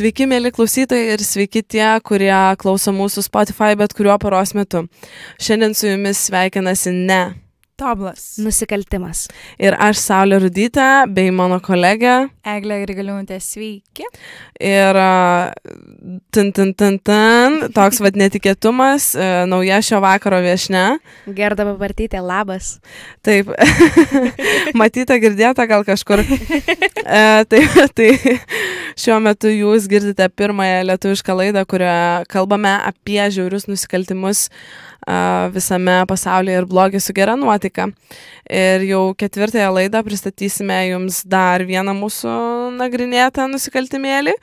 Sveiki, mėly klausytojai ir sveiki tie, kurie klauso mūsų Spotify bet kuriuo paros metu. Šiandien su jumis sveikinasi ne. Toblas. Nusikaltimas. Ir aš Saulė Rudytė, bei mano kolegė. Eglė Grigaliūntė, sveiki. Ir tin, tin, tin, tin, toks vad netikėtumas, e, nauja šio vakaro viešne. Gerda Papartytė, labas. Taip, matyta, girdėta gal kažkur. E, tai, tai šiuo metu jūs girdite pirmąją lietuvišką laidą, kurioje kalbame apie žiaurius nusikaltimus visame pasaulyje ir blogį su gera nuotaika. Ir jau ketvirtąją laidą pristatysime jums dar vieną mūsų nagrinėtą nusikaltimėlį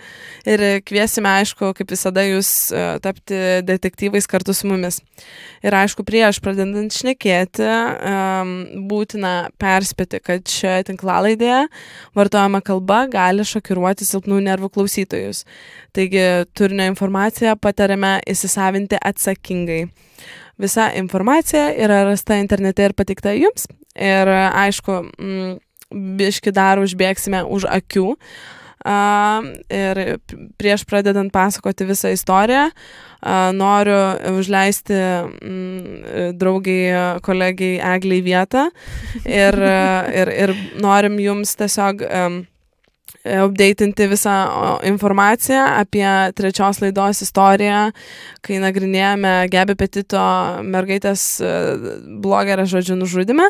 ir kviesime, aišku, kaip visada, jūs tapti detektyvais kartu su mumis. Ir aišku, prieš pradedant šnekėti, būtina perspėti, kad šioje tinklalaidėje vartojama kalba gali šokiruoti silpnų nervų klausytojus. Taigi turinio informaciją patariame įsisavinti atsakingai. Visa informacija yra rasta internete ir patikta jums. Ir aišku, mm, biški dar užbėgsime už akių. Uh, ir prieš pradedant pasakoti visą istoriją, uh, noriu užleisti mm, draugiai, kolegiai Egliai vietą ir, ir, ir norim jums tiesiog um, updatinti visą informaciją apie trečios laidos istoriją, kai nagrinėjame Gebi Petito mergaitės e, blogerę žodžių nužudimą.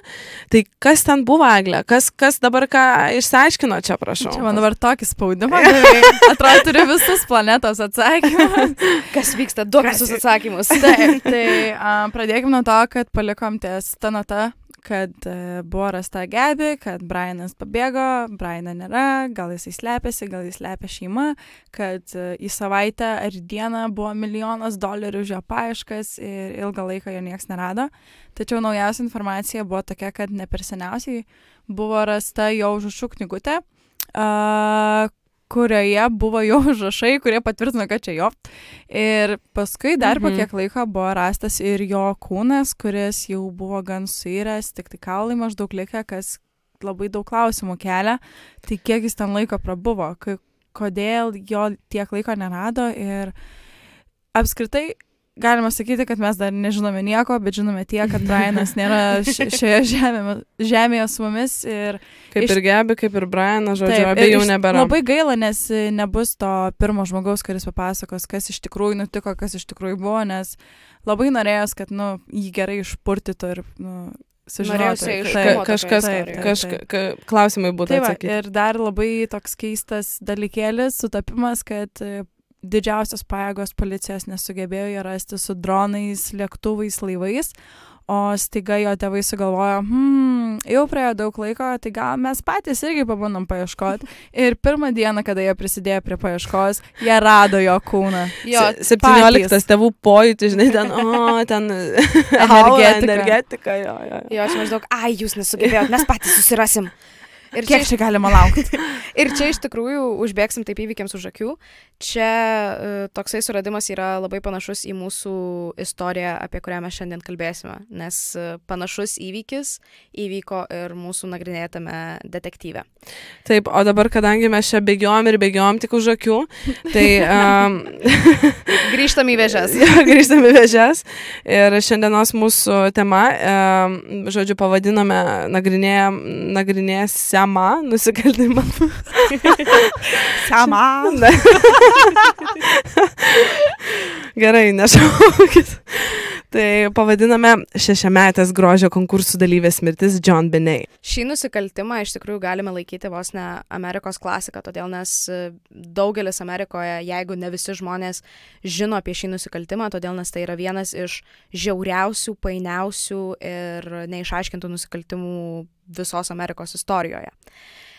Tai kas ten buvo, Eglė? Kas, kas dabar ką išsiaiškino čia, prašau? Čia man dabar tokį spaudimą. Atrodo, turiu visus planetos atsakymus. Kas vyksta, duok visus atsakymus. Taip, tai um, pradėkime nuo to, kad palikom ties tą notą kad e, buvo rasta Gebi, kad Brianas pabėgo, Brianą nėra, gal jisai slepiasi, gal jis slepia šeima, kad e, į savaitę ar dieną buvo milijonas dolerių už jo paieškas ir ilgą laiką jo niekas nerado. Tačiau naujausia informacija buvo tokia, kad ne per seniausiai buvo rasta jo užrašų knygutė, kurioje buvo jo užrašai, kurie patvirtino, kad čia jo. Ir paskui dar mhm. po kiek laiko buvo rastas ir jo kūnas, kuris jau buvo gan suiręs, tik tai kaulai maždaug likę, kas labai daug klausimų kelia. Tai kiek jis ten laiko prabuvo, kodėl jo tiek laiko nerado ir apskritai galima sakyti, kad mes dar nežinome nieko, bet žinome tiek, kad Brianas nėra šioje žemėje, žemėje su mumis. Ir kaip iš... ir Gebi, kaip ir Brianas, žodžiu, taip, abiejų nebėra. Labai gaila, nes nebus to pirmo žmogaus, kuris papasakos, kas iš tikrųjų nutiko, kas iš tikrųjų buvo, nes labai norėjos, kad, nu, jį gerai išpurtytų ir, nu, sužinoti. Ka kažkas, kažka, klausimai būtų tai va. Ir dar labai toks keistas dalykėlis, sutapimas, kad didžiausios pajėgos policijos nesugebėjo jo rasti su dronais, lėktuvais, laivais, o staiga jo tėvai sugalvojo, hmm, jau praėjo daug laiko, tai gal mes patys irgi pabandom paieškoti. Ir pirmą dieną, kada jie prisidėjo prie paieškos, jie rado jo kūną. Jo, 17 patys. tėvų pojūtį, žinai, ten, o, ten energetika. energetika jo, jo. jo, aš maždaug, ai, jūs nesugebėjote, mes patys susirasim. Ir Kiek čia, čia galima laukti? ir čia iš tikrųjų užbėgsim taip įvykiams už akių. Čia uh, toksai suradimas yra labai panašus į mūsų istoriją, apie kurią mes šiandien kalbėsime, nes uh, panašus įvykis įvyko ir mūsų nagrinėtame detektyve. Taip, o dabar, kadangi mes čia bėgiom ir bėgiom tik už akių, tai... Um, grįžtam į vėžes. ja, grįžtam į vėžes. Ir šiandienos mūsų tema, um, žodžiu, pavadinome nagrinėjam, nagrinėsim Siama nusikaltimą. Siama. Gerai, nešaukit. Tai pavadiname šešiametės grožio konkursų dalyvės mirtis John Benay. Šį nusikaltimą iš tikrųjų galime laikyti vos ne Amerikos klasika, todėl nes e, daugelis Amerikoje, jeigu ne visi žmonės žino apie šį nusikaltimą, todėl nes tai yra vienas iš žiauriausių, painiausių ir neišaiškintų nusikaltimų visos Amerikos istorijoje.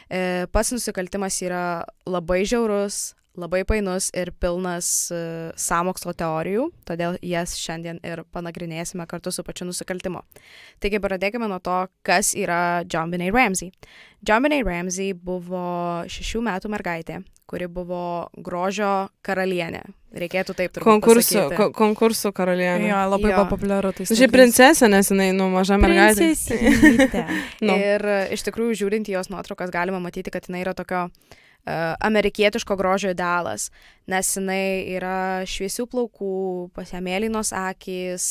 E, pats nusikaltimas yra labai žiaurus, labai painus ir pilnas uh, samokslo teorijų, todėl jas šiandien ir panagrinėsime kartu su pačiu nusikaltimu. Taigi pradėkime nuo to, kas yra John Benet Ramsey. John Benet Ramsey buvo šešių metų mergaitė, kuri buvo grožio karalienė. Reikėtų taip turbūt. Konkursų, ko, konkursų karalienė. Jo, labai jo. buvo populiaru. Tai Šiaip princesė, nes jinai, nu, maža mergaitė. no. Ir iš tikrųjų, žiūrint į jos nuotraukas, galima matyti, kad jinai yra tokio uh, amerikietiško grožio idealas, nes jinai yra šviesių plaukų, pas ją mėlynos akys,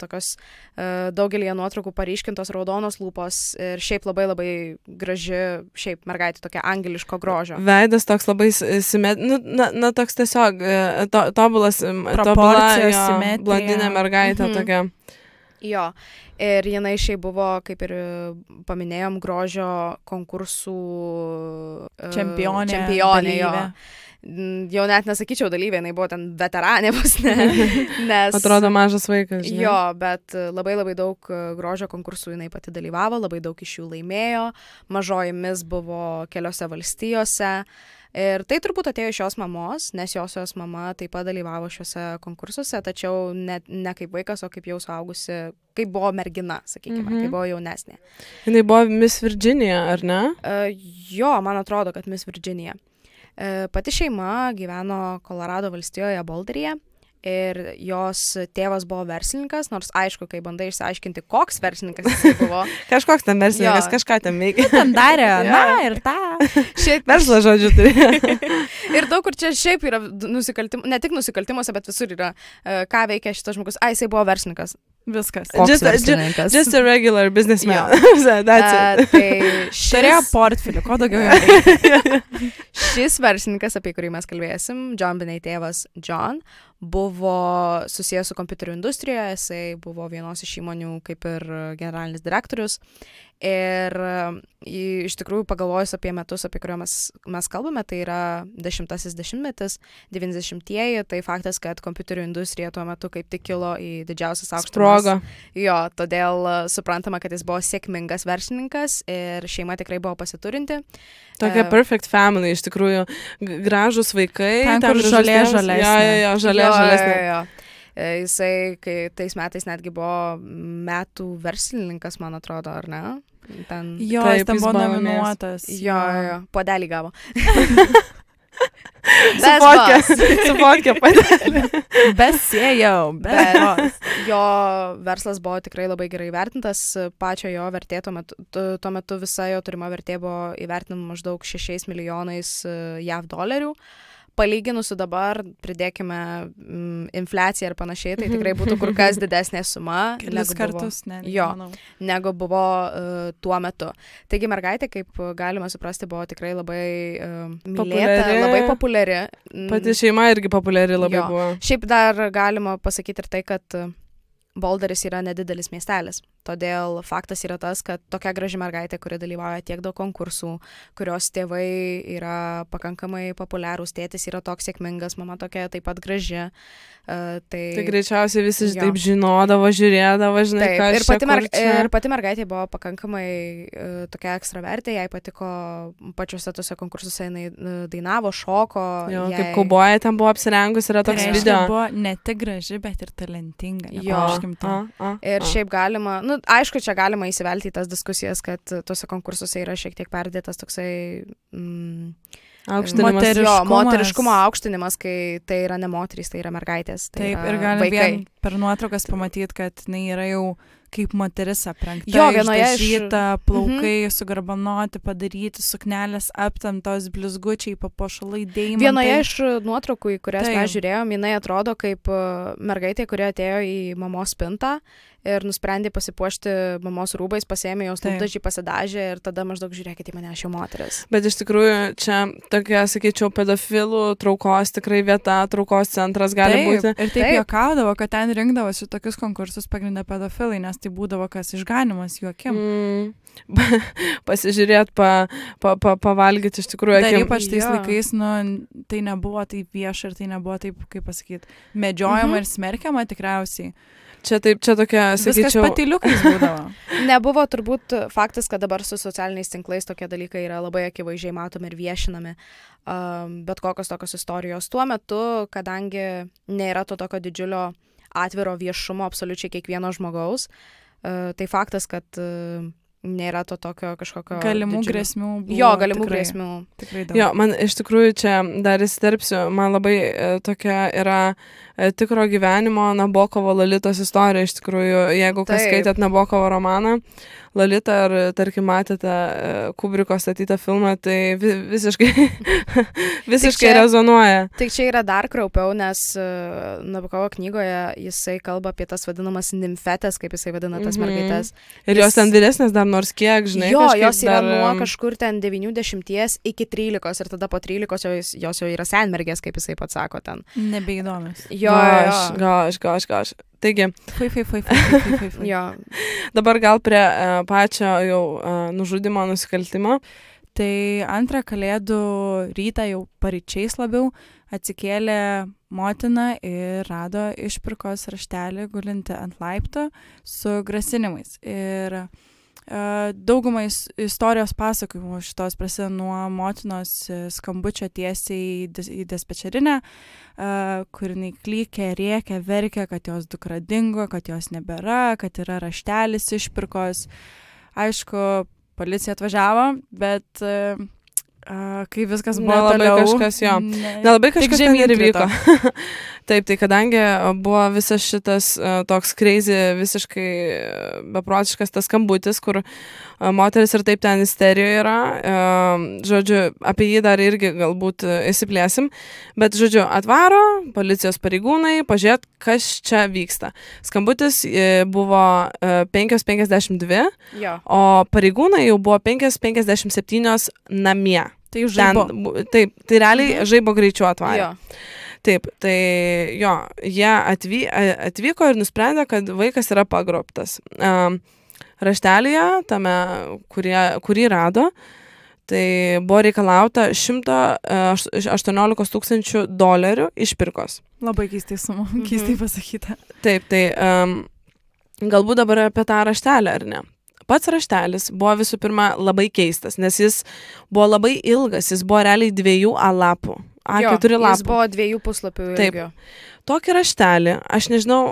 tokios uh, daugelį nuotraukų paryškintos raudonos lūpos ir šiaip labai labai graži, šiaip mergaitė tokia angeliško grožio. Veidas toks labai simet, nu, na, na toks tiesiog to, tobulas, simetrija. blondinė mergaitė Mhm. tokia. Jo, ir jinai šiaip buvo, kaip ir e, paminėjom, grožio konkursų e, Čempionė. Čempionė, jo. dalyvė. Mm, Jau net nesakyčiau dalyvė, jinai buvo ten veteranė vos ne. Nes, Atrodo mažas vaikas. žinai. Jo, bet labai labai daug e, grožio konkursų jinai pati dalyvavo, labai daug iš jų laimėjo, mažojimis buvo keliose valstijose. Ir tai turbūt atėjo iš jos mamos, nes jos jos mama taip pat dalyvavo šiuose konkursuose, tačiau ne, ne kaip vaikas, o kaip jau suaugusi, kaip buvo mergina, sakykime, Mhm. mhm. kaip buvo jaunesnė. Jinai buvo Miss Virginia, ar ne? Uh, jo, man atrodo, kad Miss Virginia. Uh, pati šeima gyveno Kolorado valstijoje Boulderyje ir jos tėvas buvo verslininkas, nors aišku, kai bandai išsiaiškinti, koks verslininkas jis buvo. Kažkoks ten verslininkas, Jo. kažką ten veikia. Ten darė, na ir tą. Šiaip Verslo žodžiu turėjo. Ir daug kur čia šiaip yra nusikaltimų, ne tik nusikaltimuose, bet visur yra, uh, ką veikia šitas žmogus. Ai, jisai buvo verslininkas. Viskas. Just- verslininkas? Just a regular businessman. That's it. Uh, tai šis, Turėjo portfelį, ko daugiau jo šis verslininkas, apie kurį mes kalbėsim, John Binet tėvas John, buvo susijęs su kompiuterių industrijoje, jisai buvo vienos iš įmonių kaip ir generalinis direktorius. Ir į- iš tikrųjų pagalvojus apie metus, apie kuriuos mes, mes kalbame, tai yra dešimtasis dešimtmetis, 90-ieji, tai faktas, kad kompiuterių industrija tuo metu kaip tik kilo į didžiausias aukštumas. Sprogo. Jo, todėl e, suprantama, kad jis buvo sėkmingas verslininkas ir šeima tikrai buvo pasiturinti. Tokia E, perfect family, iš tikrųjų. Gražus vaikai. Ten, kur gražus žolė tėvas. žalesnė. Jo, jo, jo, žolė jo, E, Jisai, kai tais metais netgi buvo metų verslininkas, man atrodo, ar ne? Ten. Jo, Taip, jis ten buvo nominuotas. Jo, jo, jo. Podelį gavo. Su Best fotkė. boss. Su fotkė padė. Besėjau, Bet- bet. Jo verslas buvo tikrai labai gerai vertintas, pačio jo vertė tuo metu, tu- tuo metu visa jo turima vertė buvo įvertinama maždaug 6 milijonais e, JAV dolerių. Palyginus su dabar, pridėkime mm, infliaciją ir panašiai, tai tikrai būtų kur kas didesnė suma Kelis negu buvo, kartus, ne. Jo. manau. negu buvo uh, tuo metu. Taigi mergaitė, kaip galima suprasti, buvo tikrai labai uh, mylėta, labai populiari. Pati šeima irgi populiari labai Jo. buvo. Šiaip dar galima pasakyti ir tai, kad Boulderis yra nedidelis miestelis. Todėl faktas yra tas, kad tokia graži mergaitė, kuri dalyvauja tiek daug konkursų, kurios tėvai yra pakankamai populiarūs, tėtis yra toks sėkmingas, mama tokia taip pat graži. Uh, tai, Tai greičiausiai visi Jo. taip žinodavo, žiūrėdavo, žinai, Taip, kas ir pati, mer ir pati mergaitė buvo pakankamai uh, tokia ekstravertė, jai patiko pačiuose tuose konkursuose, jinai uh, dainavo, šoko. Jo, jai... kaip kauboja ten buvo apsirengus, yra Tai toks reiškia, video. buvo ne tik graži, bet ir talentinga. Jo. to. A, a, Ir a. šiaip galima, nu, aišku, čia galima įsivelti į tas diskusijas, kad tuose konkursuose yra šiek tiek perdėtas toksai mm, Aukštinimas. Moteris- jo, moteriškumo aukštinimas, kai tai yra ne moterys, tai yra mergaitės. Tai Taip, yra ir galim vaikai. vien per nuotraukas pamatyti, kad jinai yra jau kaip moteris aprengta. Jo, vienoje iš- išdažyta, plaukai mhm. sugarbanoti, padaryti, suknelės aptamtos, blizgučiai, papuošalai, deimantai. Vienoje iš nuotraukų, į kurias Taip. mes žiūrėjom, jinai atrodo kaip e, mergaitė, kuri atėjo į mamos spintą ir nusprendė pasipuošti mamos rūbais, pasėmė jos Taip. lūpdažį, pasidažė ir tada maždaug žiūrėkite į mane, aš jau moteris. Bet iš tikrųjų čia tokia, sakyčiau, pedofilų traukos tikrai vieta, traukos centras gali taip, būti. Ir taip, Taip. taip. juokaudavo, kad ten rinkdavosi tokius konkursus pagrindę pedofilai, nes tai būdavo kas išganimas juokim. Mm. Pasižiūrėt, pa, pa, pa, pavalgyti iš tikrųjų. Dar akim. ypač tais Jo. laikais, nu, tai nebuvo taip vieša ir tai nebuvo taip, kaip pasakyti, medžiojama Mhm. ir smerkiama tikriausiai. Čia taip, čia tokia, Viskas sakyčiau. patiliukais būdavo. Nebuvo turbūt faktas, kad dabar su socialiniais tinklais tokie dalykai yra labai akivaizdžiai matomi ir viešinami. Um, bet kokios tokios istorijos. Tuo metu, kadangi nėra to tokio didžiulio atviro viešumo absoliučiai kiekvieno žmogaus, uh, tai faktas, kad uh, nėra to tokio kažkokio... Galimų didžiulio- grėsmių. Buvo, Jo, galimų tikrai, grėsmių. Tikrai daug. Jo, man iš tikrųjų čia dar įsterpsiu, man labai e, tokia yra e, tikro gyvenimo Nabokovo Lalitos istorija iš tikrųjų, jeigu kas Taip. skaitėt Nabokovo romaną, Lalita ar tarkim matėte e, Kubriko statytą filmą, tai vi visiškai, visiškai čia- rezonuoja. Tik čia yra dar kraupiau, nes uh, Nabokovo knygoje jisai kalba apie tas vadinamas nimfetes, kaip jisai vadina tas Mhm. mergaitės. Ir jos ten vyresnės dar nors kiek, žinai. jo, jos yra dar, nuo kažkur ten 90 iki 13 ir tada po 13 jos, jos jau yra senmergės, kaip jisai pats sako ten. Nebeįdomios. Jo, Gosh, jo, gosh, gosh, gosh. Taigi, Fui, fui, fui, fui, fui, fui, fui. jo. dabar gal prie uh, pačio jau uh, nužudimo nusikaltimo. Tai antrą kalėdų rytą jau paryčiais labiau atsikėlė motina ir rado išpirkos raštelį gulinti ant laipto su grasinimais. Ir uh, daugumai is- istorijos pasakojimų šitos prasideda nuo motinos e, skambučio tiesiai į dis- į dispečerinę, uh, kur jinai klykė, rėkė, verkė, kad jos dukra dingo, kad jos nebėra, kad yra raštelis išpirkos. Aišku, policija atvažiavo, bet uh, kai viskas buvo Nelabai toliau, kažkas jo. ne- Nelabai kažkas žemyn ir įvyko. krito. Taip, tai kadangi a, buvo visas šitas a, toks crazy, visiškai a, beprotiškas tas skambutis, kur a, moteris ir taip ten isterijoje yra, a, žodžiu, apie jį dar irgi galbūt a, įsiplėsim, bet, žodžiu, atvaro policijos pareigūnai, pažiūrėt, kas čia vyksta. Skambutis e, buvo a, 5.52, jo. o pareigūnai jau buvo 5.57 namie. Tai Ten, žaibo. bu- taip, tai realiai žaibo greičiu atvarė. jo. Taip, tai jo, jie atvy, atvyko ir nusprendė, kad vaikas yra pagrobtas. Um, raštelėje, tame, kurie, kurį rado, tai buvo reikalauta 118 tūkstančių dolerių išpirkos. Labai keistai sumo, Mhm. keistai pasakyta. Taip, tai um, galbūt dabar apie tą raštelę, ar ne? Pats raštelis buvo visų pirma labai keistas, nes jis buvo labai ilgas, jis buvo realiai dviejų A lapų. A4 Jo, lapų. Jis buvo dviejų puslapių Taip. ilgio. tokį raštelį, aš nežinau,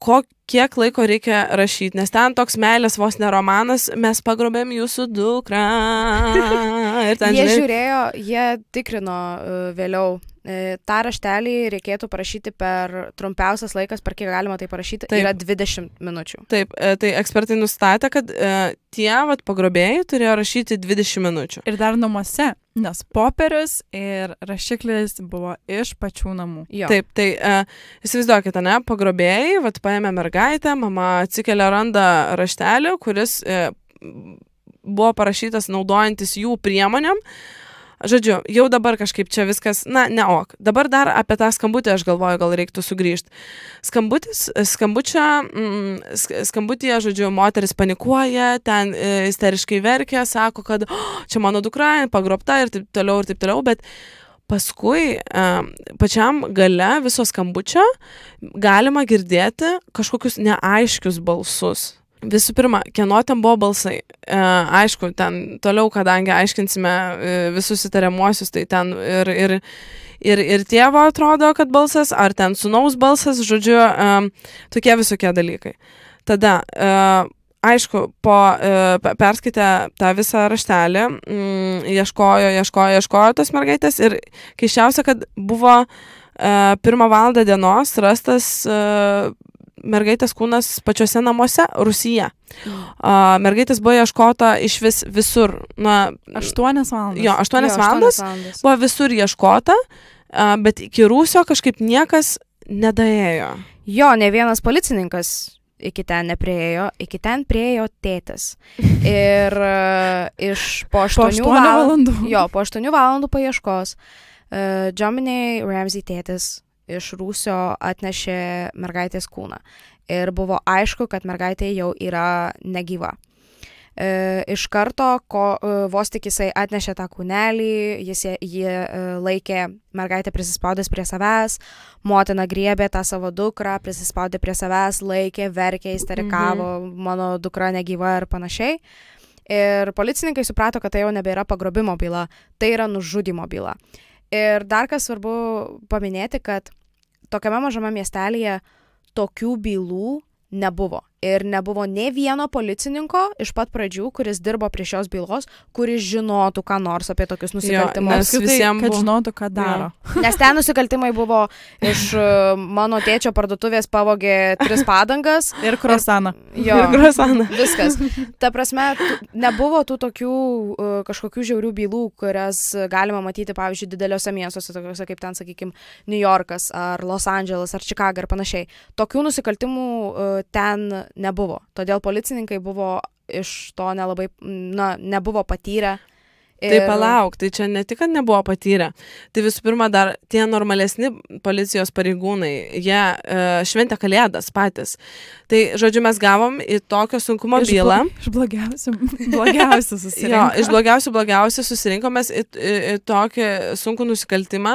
ko, kiek laiko reikia rašyti, nes ten toks meilės vos ne romanas, mes pagrobėm jūsų dukrą. Ir ten, Jie žinai, žiūrėjo, jie tikrino uh, vėliau. E, tą raštelį reikėtų parašyti per trumpiausias laikas, per kiek galima tai parašyti, Taip. yra 20 minučių. Taip, e, tai ekspertai nustatė, kad e, tie vat, pagrobėjai turėjo rašyti 20 minučių. Ir dar namuose, nes popierius ir rašiklis buvo iš pačių namų. Jo. Taip, tai e, įsivaizduokite, ne, pagrobėjai, vat, paėmė mergaitę, mama atsikelia randa raštelį, kuris e, buvo parašytas naudojantis jų priemonėm. Žodžiu, jau dabar kažkaip čia viskas, na, ne ok. Dabar dar apie tą skambutį aš galvoju, gal reiktų sugrįžti. Skambutis, skambučia, mm, sk- skambutyje, žodžiu, moteris panikuoja, ten e, isteriškai verkia, sako, kad oh, čia mano dukra, pagrobta ir taip toliau, ir taip toliau, bet paskui e, pačiam gale viso skambučio galima girdėti kažkokius neaiškius balsus. Visų pirma, kieno ten buvo balsai. E, aišku, ten toliau, kadangi aiškinsime e, visus įtariamuosius, tai ten ir, ir, ir, ir tėvo atrodo, kad balsas, ar ten sunaus balsas, žodžiu, e, tokie visokie dalykai. Tada, e, aišku, po e, pe- perskaitę tą visą raštelį, mm, ieškojo, ieškojo, ieškojo tos mergaitės ir keiščiausia, kad buvo e, pirmą valandą dienos rastas e, mergaitės kūnas pačiuose namuose Rusija. A, mergaitės buvo ieškota iš vis visur. Na, Aštuonias valandas. jo, aštuonias Jo, valandas valandas. buvo visur ieškota, a, bet iki Rūsio kažkaip niekas nedaėjo. Jo, ne vienas policininkas iki ten nepriejo, iki ten priejo tėtis. Ir uh, iš po Po 8 aštuonių valandų. Jo, po 8 valandų paieškos. Uh, Dominiai Ramsey tėtis iš Rūsio atnešė mergaitės kūną. Ir buvo aišku, kad mergaitė jau yra negyva. E, iš karto, ko, e, vos tik jisai atnešė tą kūnelį, jis jį e, laikė mergaitę prisispaudęs prie savęs, motina griebė tą savo dukrą, prisispaudė prie savęs, laikė, verkė, isterikavo, mhm. mano dukra negyva ir panašiai. Ir policininkai suprato, kad tai jau nebėra pagrobimo byla, tai yra nužudimo byla. Ir dar kas svarbu paminėti, kad tokiame mažame miestelėje tokių bylų nebuvo. Ir nebuvo ne vieno policininko iš pat pradžių, kuris dirbo prie šios bylos, kuris žinotų ką nors apie tokius nusikaltimus. nes Apskritai, visiem kad žinotų, ką daro. Nes ten nusikaltimai buvo iš e, mano tėčio parduotuvės pavogė tris padangas. Ir krosaną. Jo, Ir krosana. viskas. Ta prasme, tu- nebuvo tų tokių uh, kažkokių žiaurių bylų, kurias galima matyti, pavyzdžiui, dideliuose miestuose, tokiuose kaip ten, sakykime, New Yorkas ar Los Andželas ar Chicago ir panašiai. Tokių nusikaltimų uh, ten nebuvo. Todėl policininkai buvo iš to nelabai, na, nebuvo patyrę. Tai palauk, tai čia ne tik, kad nebuvo patyrę. Tai visų pirma, dar tie normalesni policijos pareigūnai, jie uh, šventė kalėdas patys. Tai, žodžiu, mes gavom į tokio sunkumo Iš bylą. blo- Iš blogiausių, blogiausių Jo, susirinko. iš blogiausių blogiausių susirinkomės į, į, į tokį sunkų nusikaltimą,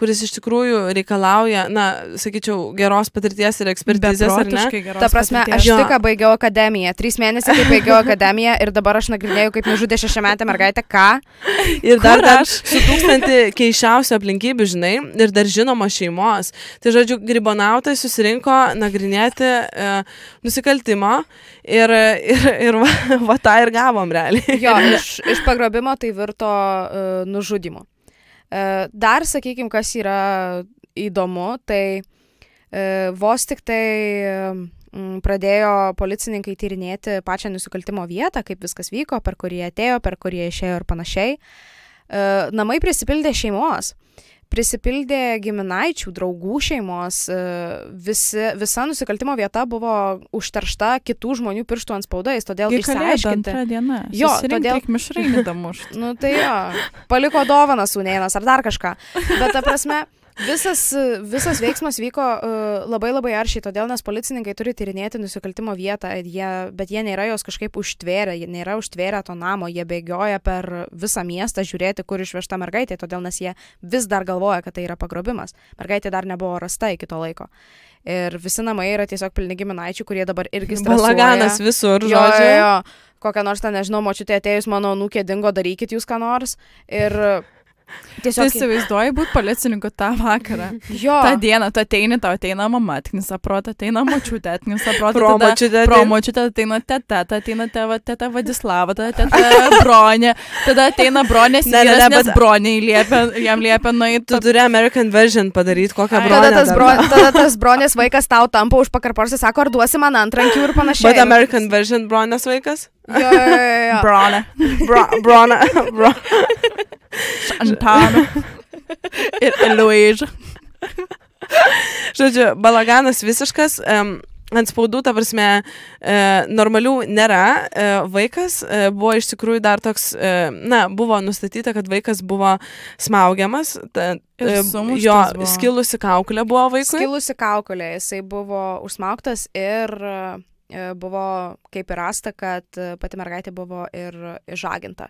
kuris iš tikrųjų reikalauja, na, sakyčiau, geros patirties ir ekspertizės, ar ne? Ta prasme, patirties. aš Jo. tik baigiau akademiją. Trys mėnesiai, baigiau akademiją ir dabar aš nagrinėjau, kaip nužudė šešiametę mergaitę. Ką? Ir dar, dar su tūkstantį keiščiausių aplinkybių, žinai, ir dar žinoma šeimos. Tai, žodžiu, gribonautai susirinko nagrinėti e, nusikaltimo ir, ir, ir va, va tą ir gavom realiai. Jo, iš, iš pagrobimo tai virto uh, nužudimu. Uh, dar, sakykime, kas yra įdomu, tai uh, vos tik tai um, pradėjo policininkai tyrinėti pačią nusikaltimo vietą, kaip viskas vyko, per kurį atėjo, per kurį išėjo ir panašiai. Uh, namai prisipildė šeimos. Prisipildė giminaičių, draugų šeimos, e, visi, visa nusikaltimo vieta buvo užteršta kitų žmonių pirštų ant spaudais, todėl kalėdų išsiaiškinti. dieną. Jo, todėl- mišrainį damušt. Nu tai jo, paliko dovaną sūnėnas ar dar kažką. Bet ta prasme, visas, visas veiksmas vyko uh, labai labai aršiai, todėl nes policininkai turi tyrinėti nusikaltimo vietą, jie, bet jie nėra jos kažkaip užtvėrę, jie nėra užtvėrę to namo, jie bėgioja per visą miestą žiūrėti, kur išvežta mergaitė, todėl nes jie vis dar galvoja, kad tai yra pagrobimas. Mergaitė dar nebuvo rasta iki to laiko. Ir visi namai yra tiesiog pilni giminaičių, kurie dabar irgi stresuoja. Balaganas visur, Jo, žodžiu. jo, jo. Kokią nors ten, nežinau, močiutė atėjus mano nūkė dingo, darykit jūs ką nors. Ir Tu tiesiog... įsivaizduoji būti policininku tą vakarą. Jo, Ta diena, tu ateini, tau ateina mama, atknisa protą, ateina močiutė, atknisa protą. Pro tada- močiutę Pro ateina. teta, ateina tėva, teta Vadislava, tada teta Bronė, tada ateina Bronės Ne, ne, ne, bet- Bronė liepia, jam liepia nueiti. Tu turi American version padaryti, kokią Ai, tada bronę. tas, bro, tada tas bronės vaikas tau tampa už pakarporsi, sako, ar duosi man antrankių ir panašiai. Bet American version bronės vaikas? Jo, jo, jo, jo. Bronė, Bro, Antano ir Eloiža. Žodžiu, balaganas visiškas. Um, ant spaudų, ta prasme, e, normalių nėra. E, vaikas e, buvo iš tikrųjų dar toks, e, na, buvo nustatyta, kad vaikas buvo smaugiamas. Ta, e, jo buvo. skilusi kaukulė buvo vaikui. Skilusi kaukolė, jisai buvo užsmauktas ir buvo kaip ir rasta, kad e, pati mergaitė buvo ir išžaginta.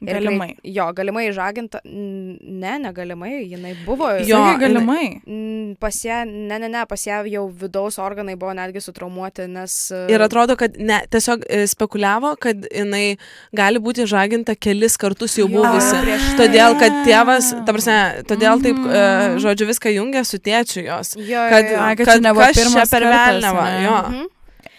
Ir kai- Galimai. Jo, galimai išžaginta. Ne, negalimai, jinai buvo. Jo, Jo, jinai- galimai. Mm, Pas ją, ne, ne, ne, pas ją jau vidaus organai buvo netgi sutraumuoti, nes... e, Ir atrodo, kad ne, tiesiog e, spekuliavo, kad jinai gali būti žaginta kelis kartus jau Jo, buvusi. prieš tai. Todėl, kad tėvas, ta prasme, todėl taip, e, Mhm. žodžiu, viską jungia su tėčiu jos. Jo, Kad, jo, jo. Kad kad čia nebuvo pirmas per jo. Mhm.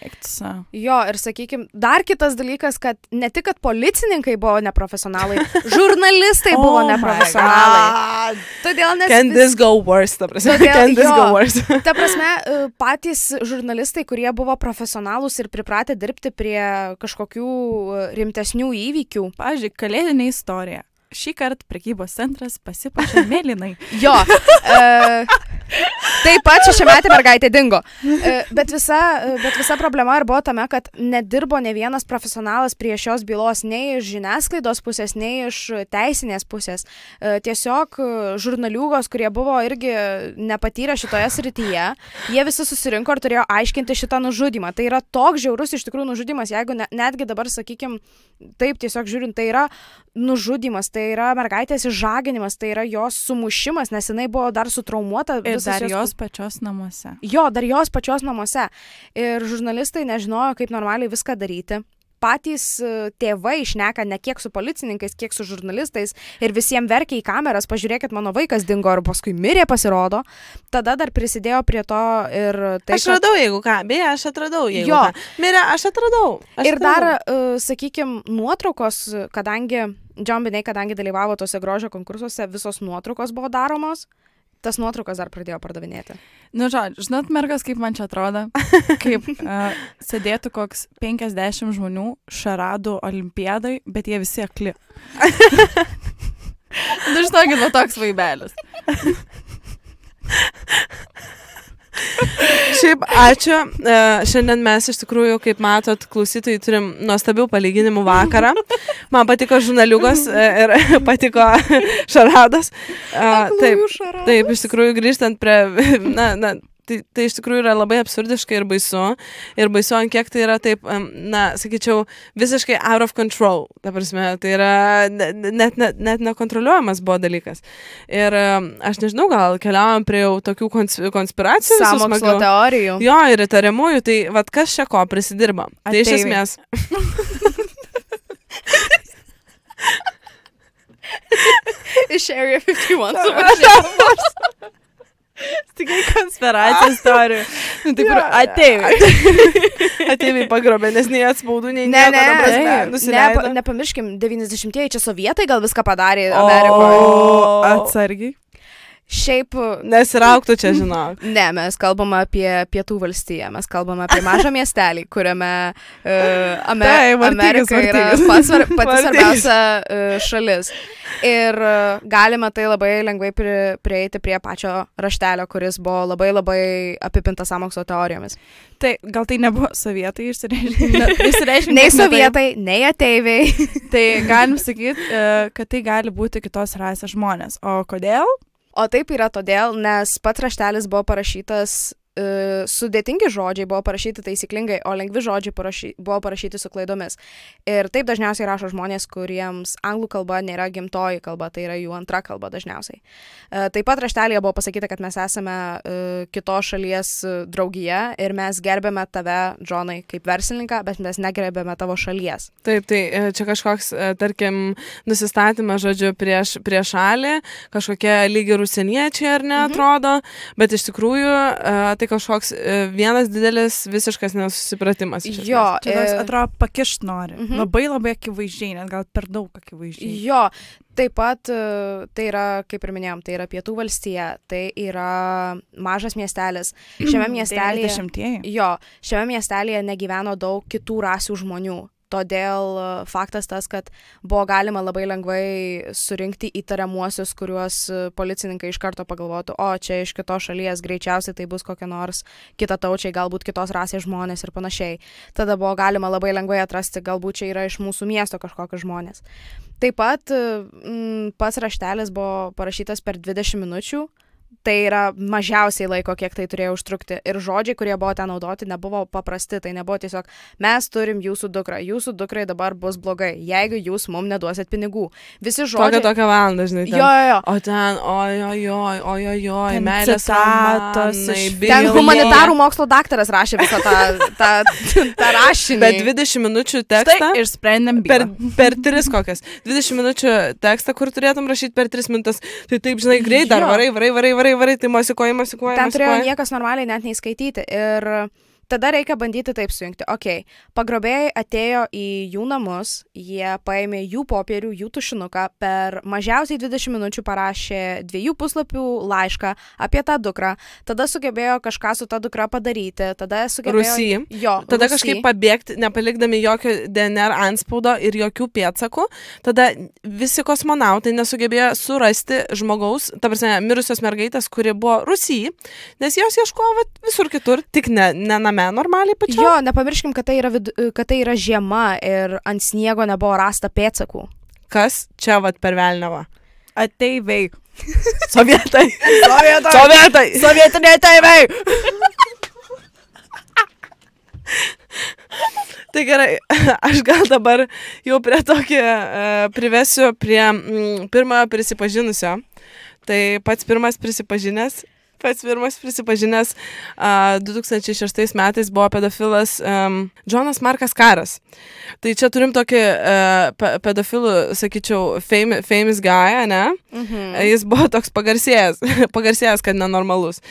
Eiksa. Jo, ir sakykime, dar kitas dalykas, kad ne tik, kad policininkai buvo neprofesionalai, žurnalistai buvo Oh neprofesionalai. Todėl nes... Can this go worse, ta prasme. Todėl- Can this jo. go worse. Ta prasme, e, patys žurnalistai, kurie buvo profesionalūs ir pripratę dirbti prie kažkokių e, rimtesnių įvykių. Pavyzdžiui, kalėdinė istorija. Šį kartą prekybos centras pasipašė mėlynai. Jo. E, taip pat šešiametė mergaitė dingo. E, bet, visa, e, bet visa problema ir buvo tame, kad nedirbo ne vienas profesionalas prie šios bylos nei iš žiniasklaidos pusės, nei iš teisinės pusės. E, tiesiog žurnaliūgos, kurie buvo irgi nepatyrę šitoje srityje, jie visi susirinko ir turėjo aiškinti šitą nužudimą. Tai yra toks žiaurus iš tikrųjų nužudimas, jeigu ne, netgi dabar, sakykime, taip tiesiog žiūrint, tai yra nužudimas, tai yra mergaitės išžaginimas, tai yra jos sumušimas, nes jinai buvo dar sutraumuota. Ir visas dar jos pačios namuose. Jo, dar jos pačios namuose. Ir žurnalistai nežinojo, kaip normaliai viską daryti. patys e, tėvai išneka ne kiek su policininkais, kiek su žurnalistais ir visiems verkia į kameras, pažiūrėkit, mano vaikas dingo ir paskui mirė pasirodo, tada dar prisidėjo prie to ir tai... Aš radau, jeigu ką, beje, aš atradau, jeigu jo. ką. Mirė, aš atradau. Aš ir dar, uh, sakykime, nuotraukos, kadangi Binay, kadangi dalyvavo tose grožio konkursuose, visos nuotraukos buvo daromos tas nuotraukas dar pradėjo pardavinėti. Nu, žodžiu, žinot, mergas, kaip man čia atrodo, kaip uh, sėdėtų koks 50 žmonių šaradų olimpiadai, bet jie visi akli. nu, žinokit, va toks vaibelis. Šiaip ačiū. E, šiandien mes iš tikrųjų, kaip matot, klausytojai turim nuostabių palyginimų vakarą. Man patiko žurnaliugos e, ir patiko šaradas. E, taip, taip, iš tikrųjų grįžtant prie, na, na, tai, tai iš tikrųjų yra labai absurdiška ir baisu. Ir baisu, ant kiek tai yra taip, na, sakyčiau, visiškai out of control. Ta prasme, tai yra net, net, net nekontroliuojamas buvo dalykas. Ir aš nežinau, gal keliaujam prie jau tokių konspiracijų. Samokslo teorijų. Jo, ir įtariamųjų, tai vad kas čia ko prisidirba. Tai iš esmės. Iš Area 51 suvažiavo. Tikrai konspiracijos istorijų. Nu, taip ir atėjai. atėjai pagrobė, nes nei atspaudų, nei ne, nieko, ne, prasme, ne, nepamirškim, 90-ieji čia sovietai gal viską padarė Amerikoje. O, atsargiai. Šiaip. Nesirauktų čia, žinok. Ne, mes kalbame apie pietų valstiją, mes kalbame apie mažą miestelį, kuriame uh, Amer tai, Amerika yra pats, pati svarbiausia uh, šalis. Ir uh, galima tai labai lengvai pri, prieiti prie pačio raštelio, kuris buvo labai labai apipintas samokslo teorijomis. Tai gal tai nebuvo sovietai išsireiškinti? nei sovietai, nei ateiviai. tai galim sakyti, uh, kad tai gali būti kitos rasės žmonės. O kodėl? O taip yra todėl, nes pats raštelis buvo parašytas sudėtingi žodžiai buvo parašyti taisyklingai, o lengvi žodžiai parašy, buvo parašyti su klaidomis. Ir taip dažniausiai rašo žmonės, kuriems anglų kalba nėra gimtoji kalba, tai yra jų antra kalba dažniausiai. Uh, taip pat raštelėje buvo pasakyta, kad mes esame uh, kitos šalies draugija ir mes gerbėme tave, Džonai, kaip verslininką, bet mes negerbėme tavo šalies. Taip, tai čia kažkoks, tarkim, nusistatymas, žodžiu, prieš, prieš šalį, kažkokie lygi rusieniečiai ar ne, mhm. atrodo, bet iš tikrųjų tai tai kažkoks e, vienas didelis visiškas nesusipratimas. Jo, čia toks, atrodo, pakišt nori. Mhm. Labai labai akivaizdžiai, net gal per daug akivaizdžiai. Jo, taip pat e, tai yra, kaip ir minėjom, tai yra pietų valstija, tai yra mažas miestelis. Šiame miestelėje. Jo, šiame miestelėje negyveno daug kitų rasių žmonių. Todėl e, faktas tas, kad buvo galima labai lengvai surinkti įtariamuosius, kuriuos e, policininkai iš karto pagalvotų, o čia iš kitos šalies greičiausiai tai bus kokie nors kita taučiai, galbūt kitos rasės žmonės ir panašiai. Tada buvo galima labai lengvai atrasti, galbūt čia yra iš mūsų miesto kažkokie žmonės. Taip pat m, pats raštelis buvo parašytas per 20 minučių tai yra mažiausiai laiko, kiek tai turėjo užtrukti. Ir žodžiai, kurie buvo ten naudoti, nebuvo paprasti. Tai nebuvo tiesiog, mes turim jūsų dukrą, jūsų dukrai dabar bus blogai, jeigu jūs mums neduosit pinigų. Visi žodžiai. Tokia tokia valandą, žinai. Ten. Jo, jo. O ten, ojojoj, ojojoj, meilės citatos. Ten humanitarų mokslo daktaras rašė visą tą, tą, tą rašinį. Bet 20 minučių tekstą. Ir sprendėm per, per 3 kokias. 20 minučių tekstą, kur turėtum rašyti per 3 minutės. Tai taip, žinai, greit dar varai, varai, varai, varai varai, varai, tai masikuoji, masikuoji. Ten turėjo niekas normaliai net neįskaityti. Ir tada reikia bandyti taip sujungti. Ok, pagrobėjai atėjo į jų namus, jie paėmė jų popierių, jų tušinuką, per mažiausiai 20 minučių parašė dviejų puslapių laišką apie tą dukrą, tada sugebėjo kažką su ta dukra padaryti, tada sugebėjo... Rusy. Jo. Tada Rusy. kažkaip pabėgti, nepalikdami jokio DNR anspaudo ir jokių pėdsakų. Tada visi kosmonautai nesugebėjo surasti žmogaus, ta prasme, mirusios mergaitės, kuri buvo Rusy, nes jos ieškojo visur kitur, tik ne, ne name normaliai pačiu. Jo, nepamirškim, kad tai, yra vid... kad tai yra žiema ir ant sniego nebuvo rasta pėdsakų. Kas čia vad per Velnevą? Ateiviai. Sovietai. Sovietai. Sovietai. Sovietiniai ateiviai. Tai gerai, aš gal dabar jau prie tokį uh, privesiu prie mm, pirmojo prisipažinusio. Tai pats pirmas prisipažinęs pats pirmas prisipažinęs uh, 2006 metais buvo pedofilas um, Jonas Markas Karas. Tai čia turim tokį uh, pedofilų, sakyčiau, fame, famous guy, ne? Mhm. Jis buvo toks pagarsėjęs, pagarsėjęs, kad nenormalus.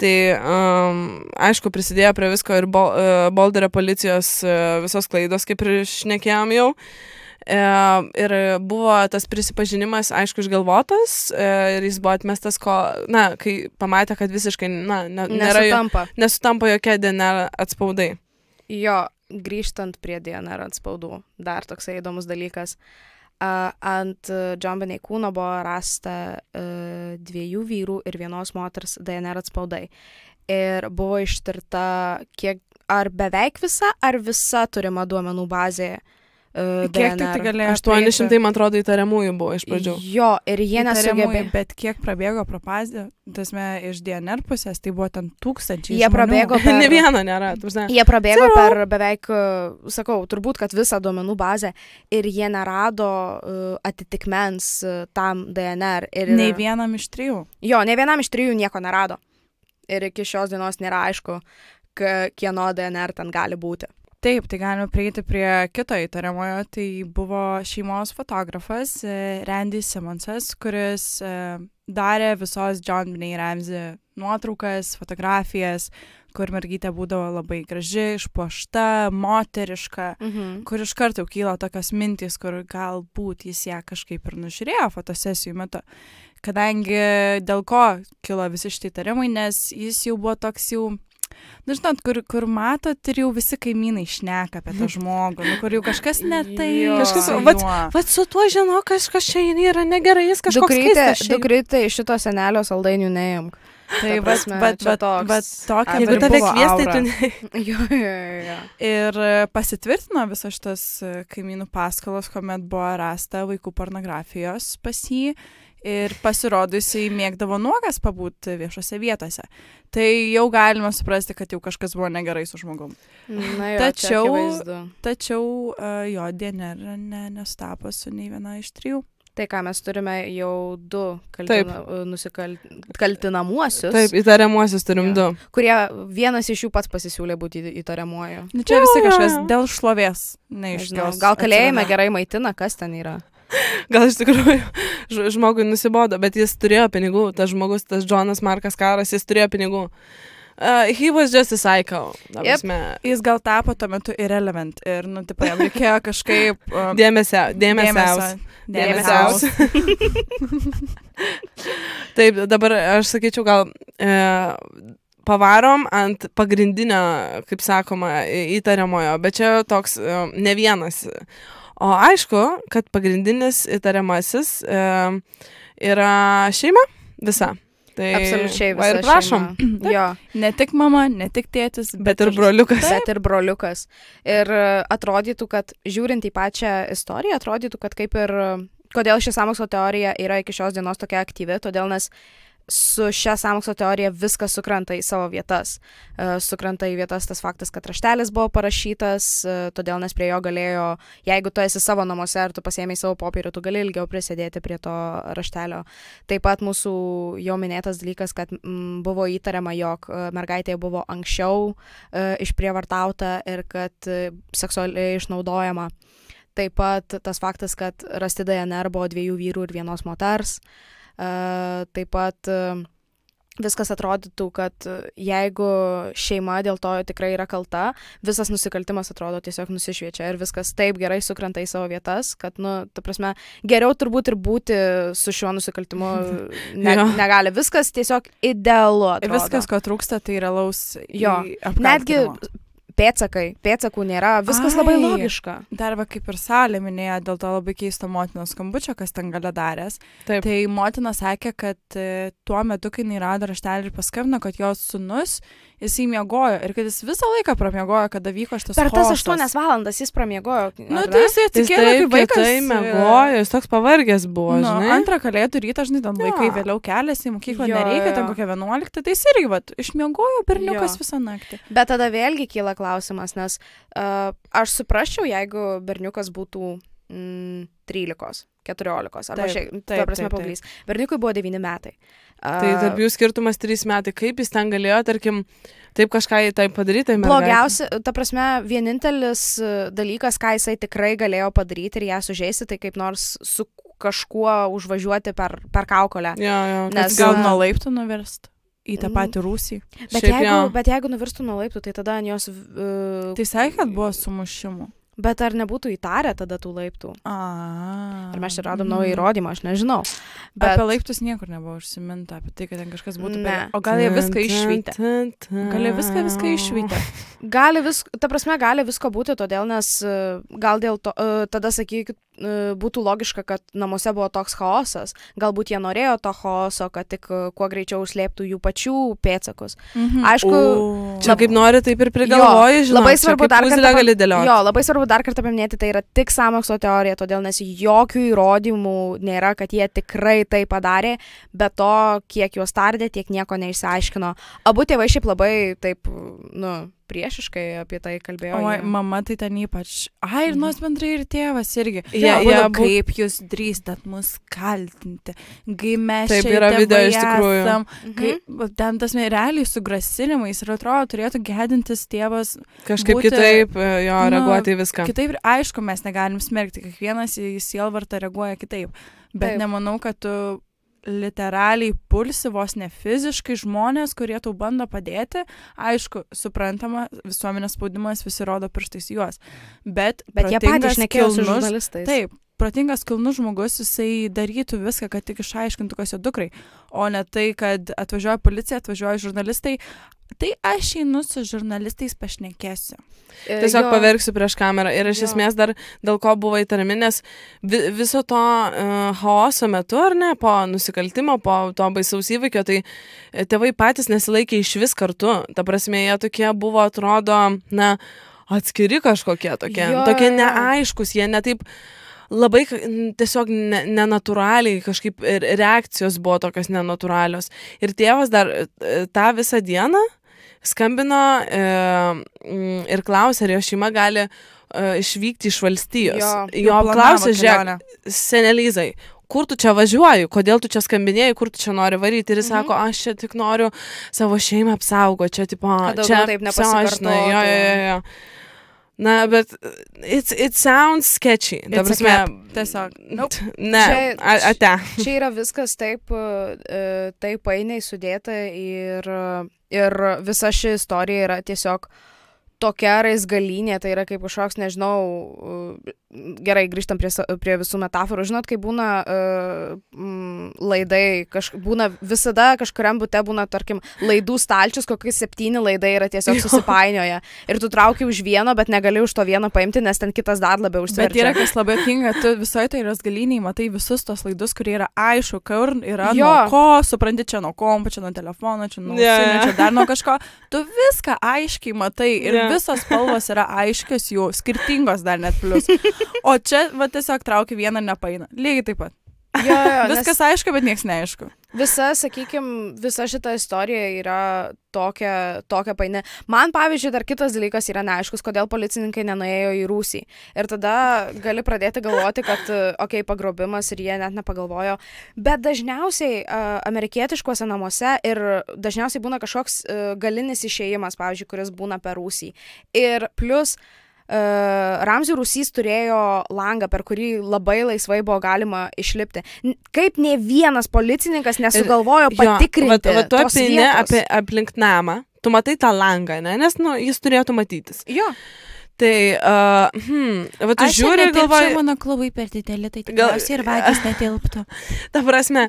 Tai um, aišku, prisidėjo prie visko ir Bol, uh, Bolderio policijos uh, visos klaidos, kaip ir šnekėjom jau. E, ir buvo tas prisipažinimas, aišku, išgalvotas e, ir jis buvo atmestas, ko, na, kai pamatė, kad visiškai, na, ne, nėra, Nesutampa. nesutampa jokie DNR atspaudai. Jo, grįžtant prie DNR atspaudų, dar toksai įdomus dalykas. Uh, ant Benay kūno buvo rasta uh, dviejų vyrų ir vienos moters DNR atspaudai. Ir buvo ištirta kiek, ar beveik visa, ar visa turima duomenų bazė. Uh, Kiek tik tai galėjo 800, man atrodo, įtariamųjų buvo iš pradžių. Jo, ir jie nesugebėjo. Bet kiek prabėgo propazė, tasme, iš DNR pusės, tai buvo ten tūkstančiai. Jie žmonių. prabėgo per... ne vieno nėra. prasme. Jie prabėgo Zero. per beveik, uh, sakau, turbūt, kad visą duomenų bazę ir jie nerado uh, atitikmens uh, tam DNR. Ir, Nei vienam iš trijų. Jo, ne vienam iš trijų nieko nerado. Ir iki šios dienos nėra aišku, kieno DNR ten gali būti. Taip, tai galime prieiti prie kito įtariamojo. Tai buvo šeimos fotografas e, Randy Simonsas, kuris e, darė visos John Benet Ramsey nuotraukas, fotografijas, kur mergytė būdavo labai graži, išpuošta, moteriška, Mhm. kur iš karto kyla tokios mintys, kur galbūt jis ją kažkaip ir nužiūrėjo fotosesijų metu. Kadangi dėl ko kilo visi šitie įtarimai, nes jis jau buvo toks jau Nu, žinot, kur, kur matot ir jau visi kaimynai šneka apie tą žmogų, nu, kur jau kažkas ne tai. Kažkas- su vat-. Vat su tuo žinau, kažkas čia yra negerai, jis kažkoks Dukrytė, dukrytė iš šito senelio saldainių neimk. Tai prasme, bet, bet, toks bet tokia Jeigu tave buvo kviestai, aura. tu ne. Jo, jo, jo. Ir e, pasitvirtino visas šitas e, kaimynų paskalos, kuomet buvo rasta vaikų pornografijos pas jį ir pasirodo jisai mėgdavo nuogas pabūti viešose vietose. Tai jau galima suprasti, kad jau kažkas buvo negerai su žmogum. Na, jo, Tačiau- Tačiau... Uh, jo DNR ne, nestapo su nei viena iš trijų. Tai ką mes turime jau du kaltina, nusikaltinamuosius, Taip, įtariamuosius turim Jo. du. kurie vienas iš jų pats pasisiūlė būti į- įtariamuoju. Nu, čia Jo, visi kažkas jo. dėl šlovės. Neaiškios. gal kalėjime atsiranda. gerai maitina, kas ten yra. Gal iš tikrųjų žmogui nusibodo, bet jis turėjo pinigų, tas žmogus, tas Jonas Markas Karas, jis turėjo pinigų. Uh, he was just a psycho. Yep. Jis gal tapo tuo metu irrelevant ir, nu, tipo, jam reikėjo kažkaip... Um, Dėmesio, dėmesio. Dėmesio. Taip, dabar aš sakyčiau, gal e, pavarom ant pagrindinio, kaip sakoma, įtariamojo, bet čia toks e, ne vienas. O aišku, kad pagrindinis įtariamasis e, yra šeima visa. Tai, Absoliučiai visą ir prašom. Jo, Ne tik mama, ne tik tėtis, Bet ir broliukas. bet ir broliukas. Ir atrodytų, kad žiūrint į pačią istoriją, atrodytų, kad kaip ir kodėl ši sąmokslo teorija yra iki šios dienos tokia aktyvi, todėl nes su šia sąmokslo teorija viskas sukrenta į savo vietas. E, Sukrenta į vietas tas faktas, kad raštelis buvo parašytas, e, todėl nes prie jo galėjo, jeigu tu esi savo namuose ar tu pasiėmei savo popierių, tu gali ilgiau prisidėti prie to raštelio. Taip pat mūsų jau minėtas dalykas, kad mm, buvo įtariama, jog e, mergaitė buvo anksčiau e, išprievartauta ir kad e, seksualiai išnaudojama. Taip pat tas faktas, kad rasti DNR buvo dviejų vyrų ir vienos moters. E, Taip pat e, viskas atrodytų, kad e, jeigu šeima dėl to tikrai yra kalta, visas nusikaltimas atrodo tiesiog nusišviečia ir viskas taip gerai sukrenta į savo vietas, kad, nu, ta prasme, geriau turbūt ir būti su šiuo nusikaltimu ne, Jo. negali. Viskas tiesiog idealu. Atrodo. Viskas, ko trūksta, tai realaus. Jo. Netgi. Pėtsakai, pėtsakų nėra, viskas labai Ai. logiška. Dar va kaip ir Salė minėjo, dėl to labai keisto motinos skambučio, kas ten gale daręs. Taip. Tai motina sakė, kad e, tuo metu, kai jinai rado raštelį ir paskambino, kad jos sunus, jisai miegojo ir kad jis visą laiką pramiegojo, kada vyko šitas Per tas aštuonias valandas jis pramiegojo. Nu, ar tai jisai Jis atsikėlė, taip kaip vaikas. kietai mėgojo, jis toks pavargęs buvo, Nu, žinai. antrą kalėdų rytą, žinai, ten Jo. vaikai vėliau keliasi į mokyklą, Jo, nereikia, ten jo. kokią 11, tai jis irgi, va, išmiegojo berniukas Jo. visą naktį. Bet tada vėlgi kyla klausimas, nes uh, aš suprasčiau, jeigu berniukas būtų 13, 14, arba Taip, šiaip, taip, ta prasme, paauglys. Berniukui buvo 9 metai. Tai tarp jų skirtumas trys metai. Kaip jis ten galėjo, tarkim, taip kažką į tai padaryti? tai? Blogiausia, ta prasme, vienintelis e, dalykas, ką jisai tikrai galėjo padaryti ir ją sužeisti, tai kaip nors su kažkuo užvažiuoti per, per kaukolę. Jo. kad Nes- Gal a- nuo laiptų nuverst į tą Mm. patį rūsį. Bet, Šiaip jeigu, jo. bet jeigu nuvirstų nuo laiptų, tai tada ant jos... Uh, Tai sakė, kad buvo sumušimų. Bet ar nebūtų įtarę tada tų laiptų? A. Ar mes čia radom naują įrodymą, aš nežinau. Bet apie laiptus niekur nebuvo užsiminta, apie tai, kad ten kažkas būtų. Ne. per- O gal jie viską išvytė? Gal jie viską, viską išvytė? gali vis, ta prasme, gali visko būti, todėl, nes e, gal dėl to, e, tada sakykit, būtų logiška, kad namuose buvo toks chaosas. Galbūt jie norėjo to chaoso, kad tik e, kuo greičiau užslėptų jų pačių pėtsakus. Mhm. Aišku, O. Čia kaip nori, taip ir prigalvoji, žinai. labai svarbu dar kartą pa- gali dėlioti. Jo, labai svarbu dar kartą paminėti, tai yra tik sąmokslo teorija, todėl nes jokių įrodymų nėra, kad jie tikrai tai padarė, bet to, kiek juos tardė, tiek nieko neišsiaiškino. Abu tėvai šiaip labai taip, nu, priešiškai apie tai kalbėjo. O mama tai ten ypač. Ai, ir Mhm. nors bendrai ir tėvas irgi. Jie- Abudu, jie abu- kaip jūs drįstat mus kaltinti. Kai mes Taip, čia yra tėvai video iš tikrųjų. esam, Mhm. Kai ten tas realiai su grasinimais ir atrodo turėtų gedintis tėvas. Kažkaip būti- kitaip e, jo Nu, reaguoti į viską. Kitaip, ir aišku, mes negalim smerkti, kiekvienas į sielvartą reaguoja kitaip. Bet Taip. nemanau, kad tu literaliai pulsi vos ne fiziškai žmonės, kurie tau bando padėti. Aišku, suprantama, visuomenės spaudimas visi rodo pirštais juos. Bet, Bet jie patys šnekėjo su žurnalistais. Taip, protingas kilnus žmogus, jisai darytų viską, kad tik išaiškintų, kas jo dukrai. O ne tai, kad atvažiuoja policija, atvažiuoja žurnalistai. Tai aš einu su žurnalistais pašnekėsiu. E, Tiesiog jo, paverksiu prieš kamerą. Ir iš Jo. esmės dar dėl ko buvo įtariami, nes vi, viso to uh, chaoso metu, ar ne, po nusikaltimo, po to baisaus įvykio, tai e, tėvai patys nesilaikė iš vis kartu. Ta prasme, jie tokie buvo, atrodo, na, atskiri kažkokie tokie. Jo, tokie jo. neaiškus, jie netaip labai tiesiog ne, nenatūraliai, kažkaip ir reakcijos buvo tokios nenatūralios. Ir tėvas dar e, tą visą dieną skambino e, ir klausė, ar jo šeima gali e, išvykti iš valstijos. Jo. jo klausė, žiūrėk, senelizai, kur tu čia važiuoji, kodėl tu čia skambinėjai, kur tu čia nori varyti. Ir jis Mhm. sako, aš čia tik noriu savo šeimą apsaugoti, čia tipo, čia taip apsiaušina, Jo, jo, jo, jo. Na, bet it's, it sounds sketchy. Ta prasme. Tiesiog. Nope. Ne, Čia- ate. Čia yra viskas taip, e, taip painiai sudėta ir, ir visa ši istorija yra tiesiog tokia raizgalinė, tai yra kaip kažkoks, nežinau, gerai, grįžtam prie, prie visų metaforų. Žinot, kai būna uh, laidai, kaž, būna visada kažkuriam būte būna, tarkim, laidų stalčius, kokie septyni laidai yra tiesiog susipainioja. Ir tu trauki už vieno, bet negali už to vieno paimti, nes ten kitas dar labiau Bet yra kas labai kinga, tu visoje tai rasgaliniai matai visus tos laidus, kurie yra aišku, kur yra Jo. nuo ko, supranti, čia nuo kompo, čia nuo telefono, čia nuo yeah. jo. čia dar nuo kažko. Tu viską aiškiai matai ir yeah. Visos spalvos yra aiškios jų, skirtingos dar net plus. O čia, va, tiesiog trauki vieną nepaina. Lygiai taip pat. Jo, jo, nes- Viskas aišku, bet niekas neaišku. Visa, sakykime, visa šita istorija yra tokia, tokia paini. Man, pavyzdžiui, dar kitas dalykas yra neaiškus, kodėl policininkai nenuėjo į rūsį. Ir tada gali pradėti galvoti, kad, okei, okay, pagrobimas ir jie net nepagalvojo. Bet dažniausiai uh, amerikietiškuose namuose ir dažniausiai būna kažkoks uh, galinis išėjimas, pavyzdžiui, kuris būna per rūsį. Ir plus Uh, Ramzių rūsys turėjo langą, per kurį labai laisvai buvo galima išlipti. Kaip ne vienas policininkas nesugalvojo patikrinti. Va, va, tu apini apie aplink namą, tu matai tą langą, ne? nes nu, jis turėtų matytis. Jo, Tai, uh, hmm, va, tu žiūri ir galvoji, mano klubai per dideli, tai Gal- tikriausiai ir vagys netilptų. ta prasme,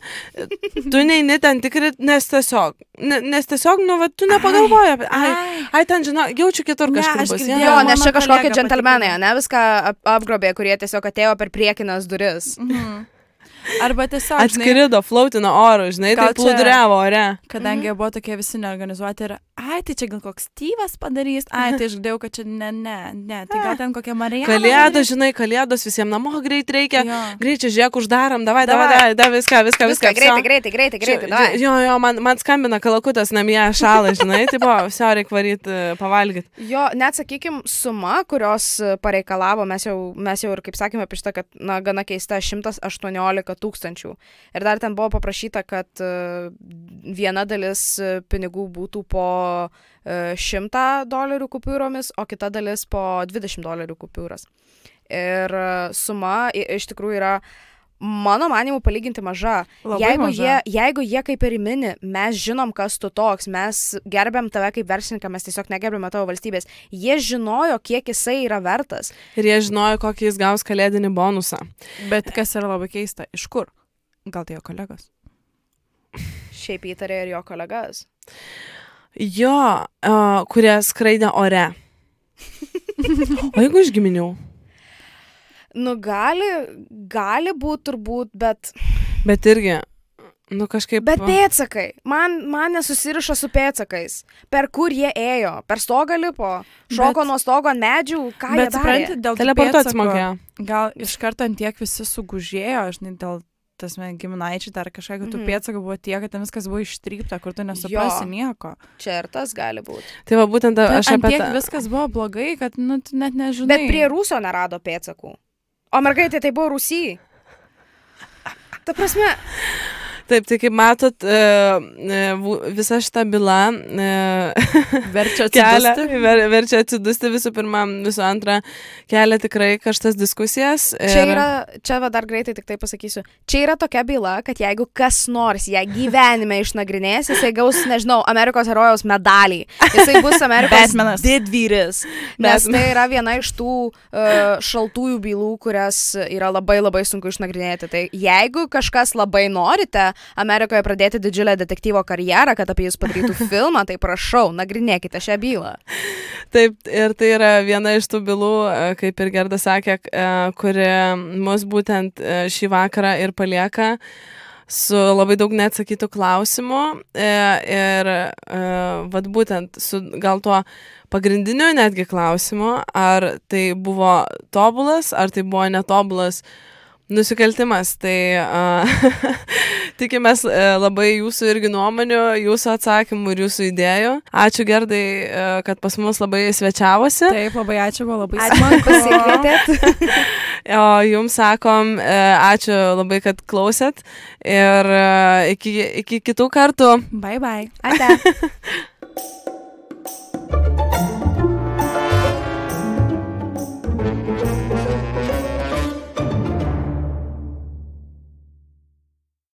tu neini ten tikri, nes tiesiog, ne, nes tiesiog, nu, va, tu nepagalvoji apie, ai, ai, ten, žinau, jaučiu kitur Ne, kažkur aš bus. girdėjau, jo nes čia kažkokie džentelmenai, ne viską ap apgrobė, kurie tiesiog atėjo per priekinas duris. Mhm. Arba tiesiog, žinai, Atskrido, flautino oro, žinai, tai plūduriavo ore. kadangi buvo tokie visi neorganizuoti ir, ai, tai čia gal koks tyvas padarys, ai, tai aš girdėjau, kad čia ne, ne, ne, tai gal ten kokia Marija. Kalėdos, žinai, kalėdos visiems namo greit reikia. Jo. Greit čia žiūrėk, uždarom, davai, davai, Davai. davai, viską, viską, viską. Viską greitai, greitai, greitai, greitai, davai. Jo, jo, man, man skambina kalakutas namie šalą, žinai, tai buvo, vsio reikia varyti, pavalgyti. Jo, net sakykime, suma, kurios e, pareikalavo, mes jau, mes jau ir kaip sakėme apie šitą, kad, na, gana keista, 118 tūkstančių. Ir dar ten buvo paprašyta, kad e, viena dalis e, pinigų būtų po e, 100 dolerių kupiūromis, o kita dalis po 20 dolerių kupiūras. Ir e, suma iš tikrųjų yra, mano manimu, palyginti maža. Labai jeigu, maža. jie, jeigu jie kaip ir mini, mes žinom, kas tu toks, mes gerbiam tave kaip verslininką, mes tiesiog negerbiame tavo valstybės. Jie žinojo, kiek jisai yra vertas. Ir jie žinojo, kokį jis gaus kalėdinį bonusą. Bet kas yra labai keista, iš kur? Gal tai jo kolegos? Šiaip įtarė ir jo kolegas. Jo, uh, kurie skraidė ore. O jeigu iš giminių? Nu, gali, gali būti turbūt, bet... Bet irgi, nu kažkaip. Bet pėtsakai. Man, man nesusiriša su pėtsakais. Per kur jie ėjo? Per stogą lipo? Šoko Bet- nuo stogo ant medžių? Ką jie Bet darė? supranti, dėl pėdsakų, mokėjo. Gal iš karto ant tiek visi sugužėjo, žinai, dėl tas man giminaičiai dar kažką, kad tų Mhm. pėdsakų buvo tiek, kad ten viskas buvo ištrypta, kur tu nesuprasi Jo. nieko. Čia ir tas gali būti. Tai va būtent Ten aš apie tiek tą. viskas buvo blogai, kad, nu, tu net nežinai. Bet prie rūsio nerado pėdsakų. O mergaitė tai buvo rūsy. Ta prasme, Taip, tai kaip matot, e, e, visa šita byla e, verčia kelia, atsidusti. ver, verčia atsidusti visų pirma, visų antra, kelia tikrai kažtas diskusijas. Čia ir- yra, čia va dar greitai tik tai pasakysiu, čia yra tokia byla, kad jeigu kas nors ją gyvenime išnagrinės, jisai gaus, nežinau, Amerikos herojaus medalį. Jisai bus Amerikos Batmanas. didvyris. Nes Batman. tai yra viena iš tų uh, šaltųjų bylų, kurias yra labai labai sunku išnagrinėti. Tai jeigu kažkas labai norite Amerikoje pradėti didžiulę detektyvo karjerą, kad apie jūs padarytų filmą, tai prašau, nagrinėkite šią bylą. Taip, ir tai yra viena iš tų bylų, e, kaip ir Gerda sakė, e, kuri mus būtent e, šį vakarą ir palieka su labai daug neatsakytų klausimų ir e, vad būtent su gal tuo pagrindiniu netgi klausimu, ar tai buvo tobulas, ar tai buvo netobulas nusikaltimas. Tai uh, tikimės uh, labai jūsų irgi nuomonių, jūsų atsakymų ir jūsų idėjų. Ačiū Gerdai, uh, kad pas mus labai svečiavosi. Taip, labai ačiū, buvo labai man pasikvietėt. O jums sakom, uh, ačiū labai, kad klausėt ir uh, iki, iki kitų kartų. Bye bye. Ate.